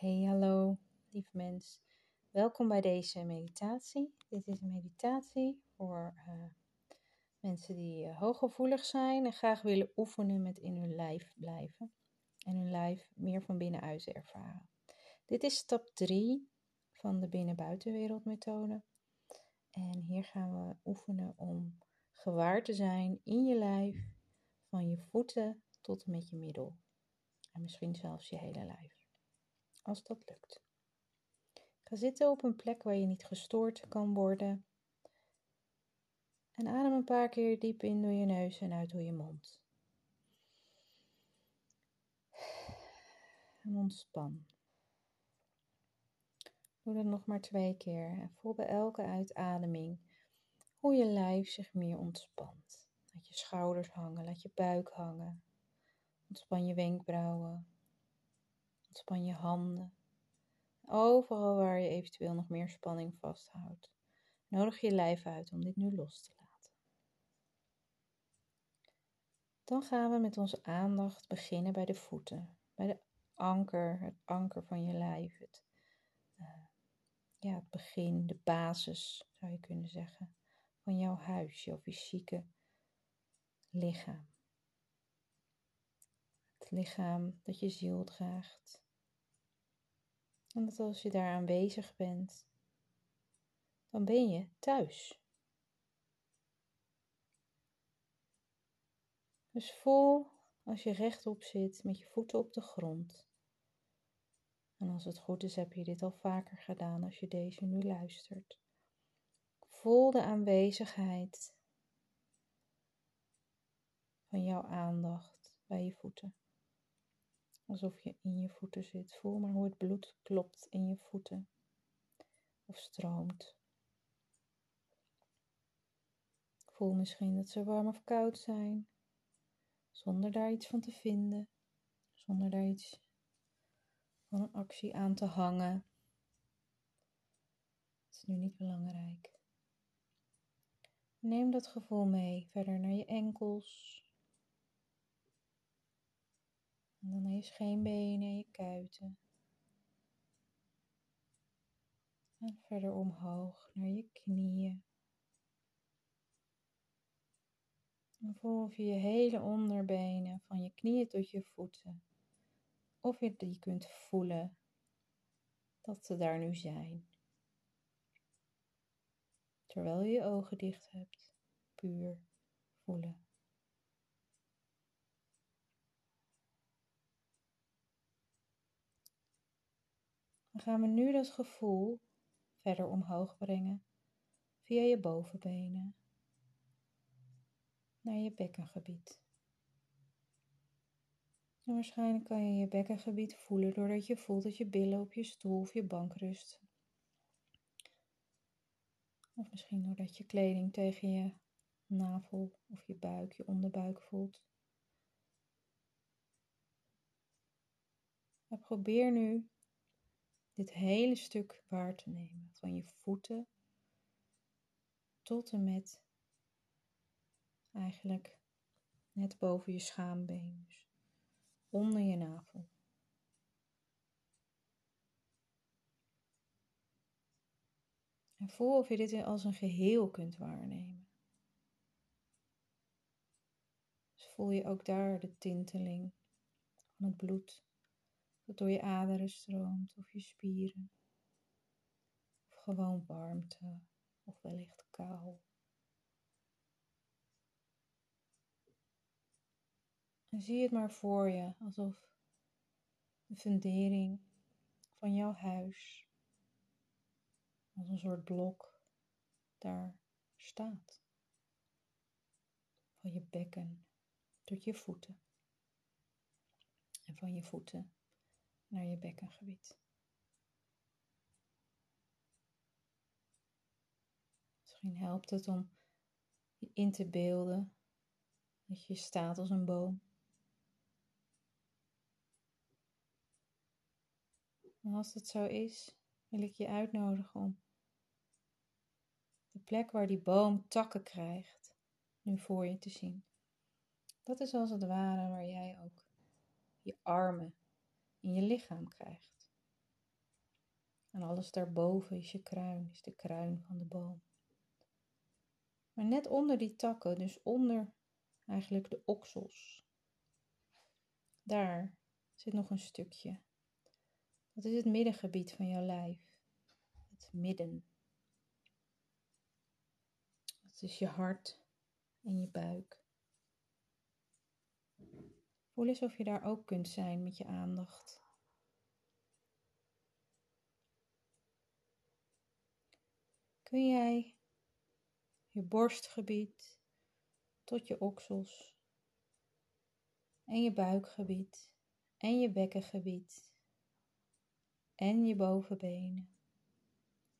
Hey, hallo, lief mens. Welkom bij deze meditatie. Dit is een meditatie voor uh, mensen die uh, hooggevoelig zijn en graag willen oefenen met in hun lijf blijven. En hun lijf meer van binnenuit ervaren. Dit is stap 3 van de binnen-buitenwereldmethode. En hier gaan we oefenen om gewaar te zijn in je lijf, van je voeten tot en met je middel. En misschien zelfs je hele lijf als dat lukt. Ga zitten op een plek waar je niet gestoord kan worden. En adem een paar keer diep in door je neus en uit door je mond. En ontspan. Doe dat nog maar twee keer en voel bij elke uitademing hoe je lijf zich meer ontspant. Laat je schouders hangen, laat je buik hangen. Ontspan je wenkbrauwen, Ontspan je handen. Overal waar je eventueel nog meer spanning vasthoudt. Nodig je lijf uit om dit nu los te laten. Dan gaan we met onze aandacht beginnen bij de voeten. Bij de anker, het anker van je lijf. Het, uh, ja, het begin, de basis zou je kunnen zeggen. Van jouw huis, jouw fysieke lichaam. Het lichaam dat je ziel draagt. En als je daar aanwezig bent, dan ben je thuis. Dus voel als je rechtop zit met je voeten op de grond. En als het goed is, heb je dit al vaker gedaan als je deze nu luistert. Voel de aanwezigheid van jouw aandacht bij je voeten. Alsof je in je voeten zit. Voel maar hoe het bloed klopt in je voeten. Of stroomt. Voel misschien dat ze warm of koud zijn. Zonder daar iets van te vinden. Zonder daar iets van een actie aan te hangen. Dat is nu niet belangrijk. Neem dat gevoel mee verder naar je enkels, En dan je en je kuiten. En verder omhoog naar je knieën. En voel of je je hele onderbenen, van je knieën tot je voeten, of je die kunt voelen dat ze daar nu zijn. Terwijl je je ogen dicht hebt, puur voelen. Dan gaan we nu dat gevoel verder omhoog brengen via je bovenbenen naar je bekkengebied. En waarschijnlijk kan je je bekkengebied voelen doordat je voelt dat je billen op je stoel of je bank rusten. Of misschien doordat je kleding tegen je navel of je buik, je onderbuik voelt. Maar probeer nu dit hele stuk waar te nemen. Van je voeten tot en met eigenlijk net boven je schaambeen. Dus onder je navel. En voel of je dit als een geheel kunt waarnemen. Dus voel je ook daar de tinteling van het bloed dat door je aderen stroomt of je spieren. Of gewoon warmte of wellicht kou. En zie het maar voor je alsof de fundering van jouw huis als een soort blok daar staat. Van je bekken tot je voeten. En van je voeten naar je bekkengebied. Misschien helpt het om je in te beelden dat je staat als een boom. En als dat zo is, wil ik je uitnodigen om de plek waar die boom takken krijgt, nu voor je te zien. Dat is als het ware waar jij ook je armen in je lichaam krijgt. En alles daarboven is je kruin, is de kruin van de boom. Maar net onder die takken, dus onder eigenlijk de oksels, daar zit nog een stukje. Dat is het middengebied van jouw lijf. Het midden. Dat is je hart en je buik. Voel eens of je daar ook kunt zijn met je aandacht. Kun jij je borstgebied tot je oksels en je buikgebied en je bekkengebied en je bovenbenen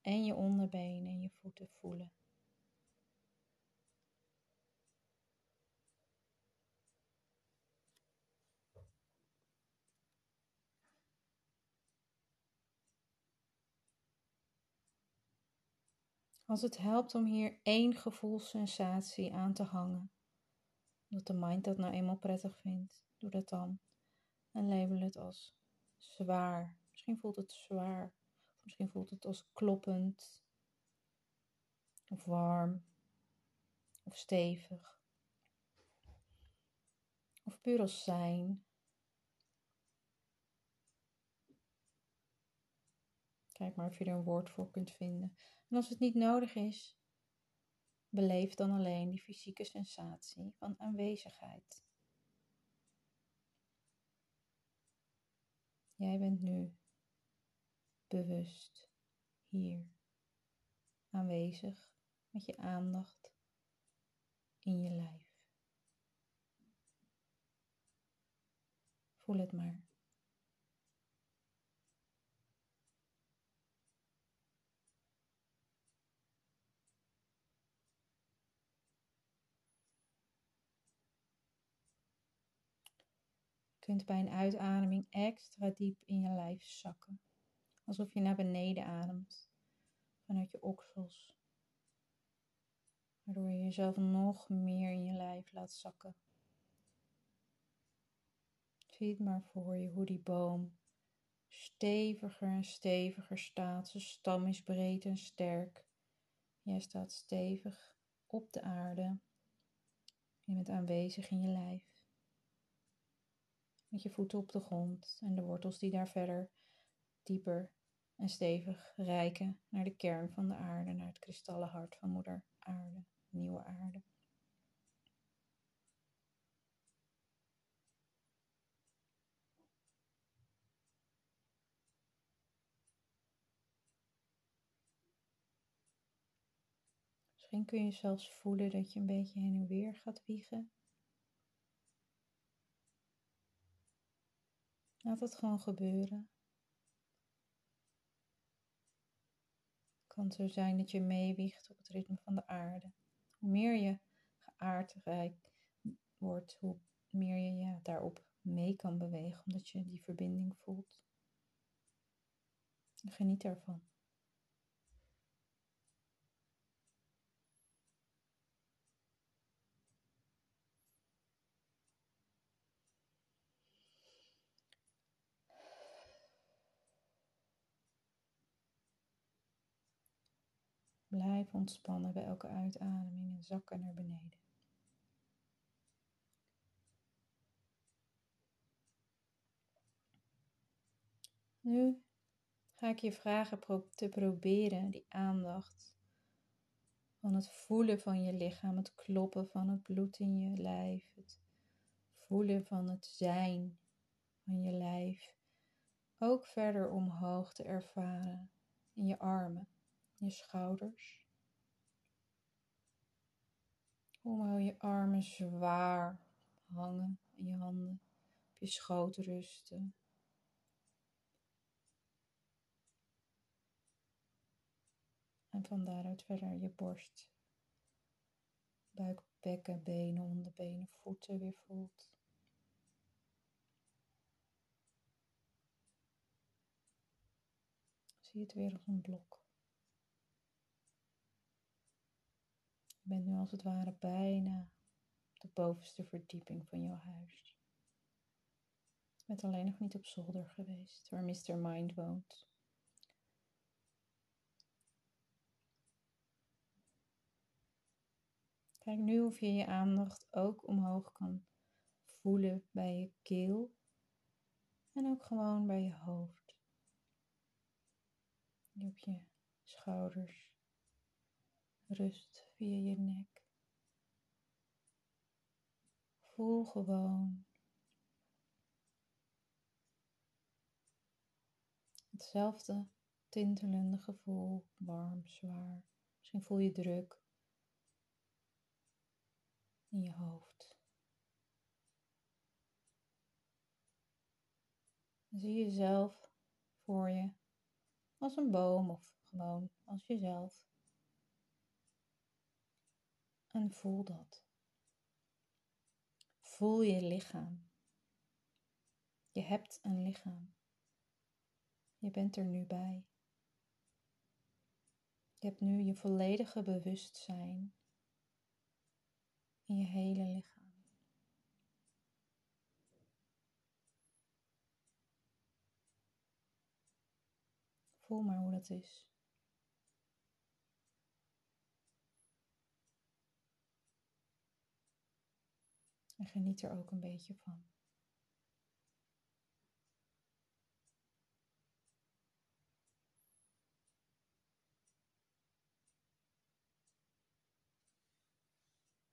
en je onderbenen en je voeten voelen. Als het helpt om hier één gevoelssensatie aan te hangen, omdat de mind dat nou eenmaal prettig vindt, doe dat dan. En label het als zwaar. Misschien voelt het zwaar. Misschien voelt het als kloppend. Of warm. Of stevig. Of puur als zijn. Maar of je er een woord voor kunt vinden. En als het niet nodig is, beleef dan alleen die fysieke sensatie van aanwezigheid. Jij bent nu bewust hier aanwezig met je aandacht in je lijf. Voel het maar. Kunt bij een uitademing extra diep in je lijf zakken. Alsof je naar beneden ademt vanuit je oksels. Waardoor je jezelf nog meer in je lijf laat zakken. Zie het maar voor je hoe die boom steviger en steviger staat. Zijn stam is breed en sterk. Jij staat stevig op de aarde. Je bent aanwezig in je lijf met je voeten op de grond en de wortels die daar verder dieper en stevig reiken naar de kern van de aarde, naar het kristallen hart van moeder aarde, nieuwe aarde. Misschien kun je zelfs voelen dat je een beetje heen en weer gaat wiegen. Laat het gewoon gebeuren. Kan zo zijn dat je meewiegt op het ritme van de aarde. Hoe meer je geaardrijk wordt, hoe meer je ja, daarop mee kan bewegen, omdat je die verbinding voelt. Geniet ervan. Blijf ontspannen bij elke uitademing en zakken naar beneden. Nu ga ik je vragen te proberen die aandacht van het voelen van je lichaam, het kloppen van het bloed in je lijf, het voelen van het zijn van je lijf, ook verder omhoog te ervaren in je armen je schouders. Hoe je armen zwaar hangen en je handen op je schoot rusten. En van daaruit verder je borst, buik, bekken, benen, onderbenen, voeten weer voelt. Zie het weer als een blok. Je bent nu als het ware bijna de bovenste verdieping van jouw huis. Je bent alleen nog niet op zolder geweest, waar Mr. Mind woont. Kijk nu of je je aandacht ook omhoog kan voelen bij je keel en ook gewoon bij je hoofd. Je op je schouders rust via je nek. Voel gewoon hetzelfde tintelende gevoel, warm, zwaar. Misschien voel je druk in je hoofd. zie jezelf voor je als een boom of gewoon als jezelf. En voel dat. Voel je lichaam. Je hebt een lichaam. Je bent er nu bij. Je hebt nu je volledige bewustzijn in je hele lichaam. Voel maar hoe dat is. En geniet er ook een beetje van.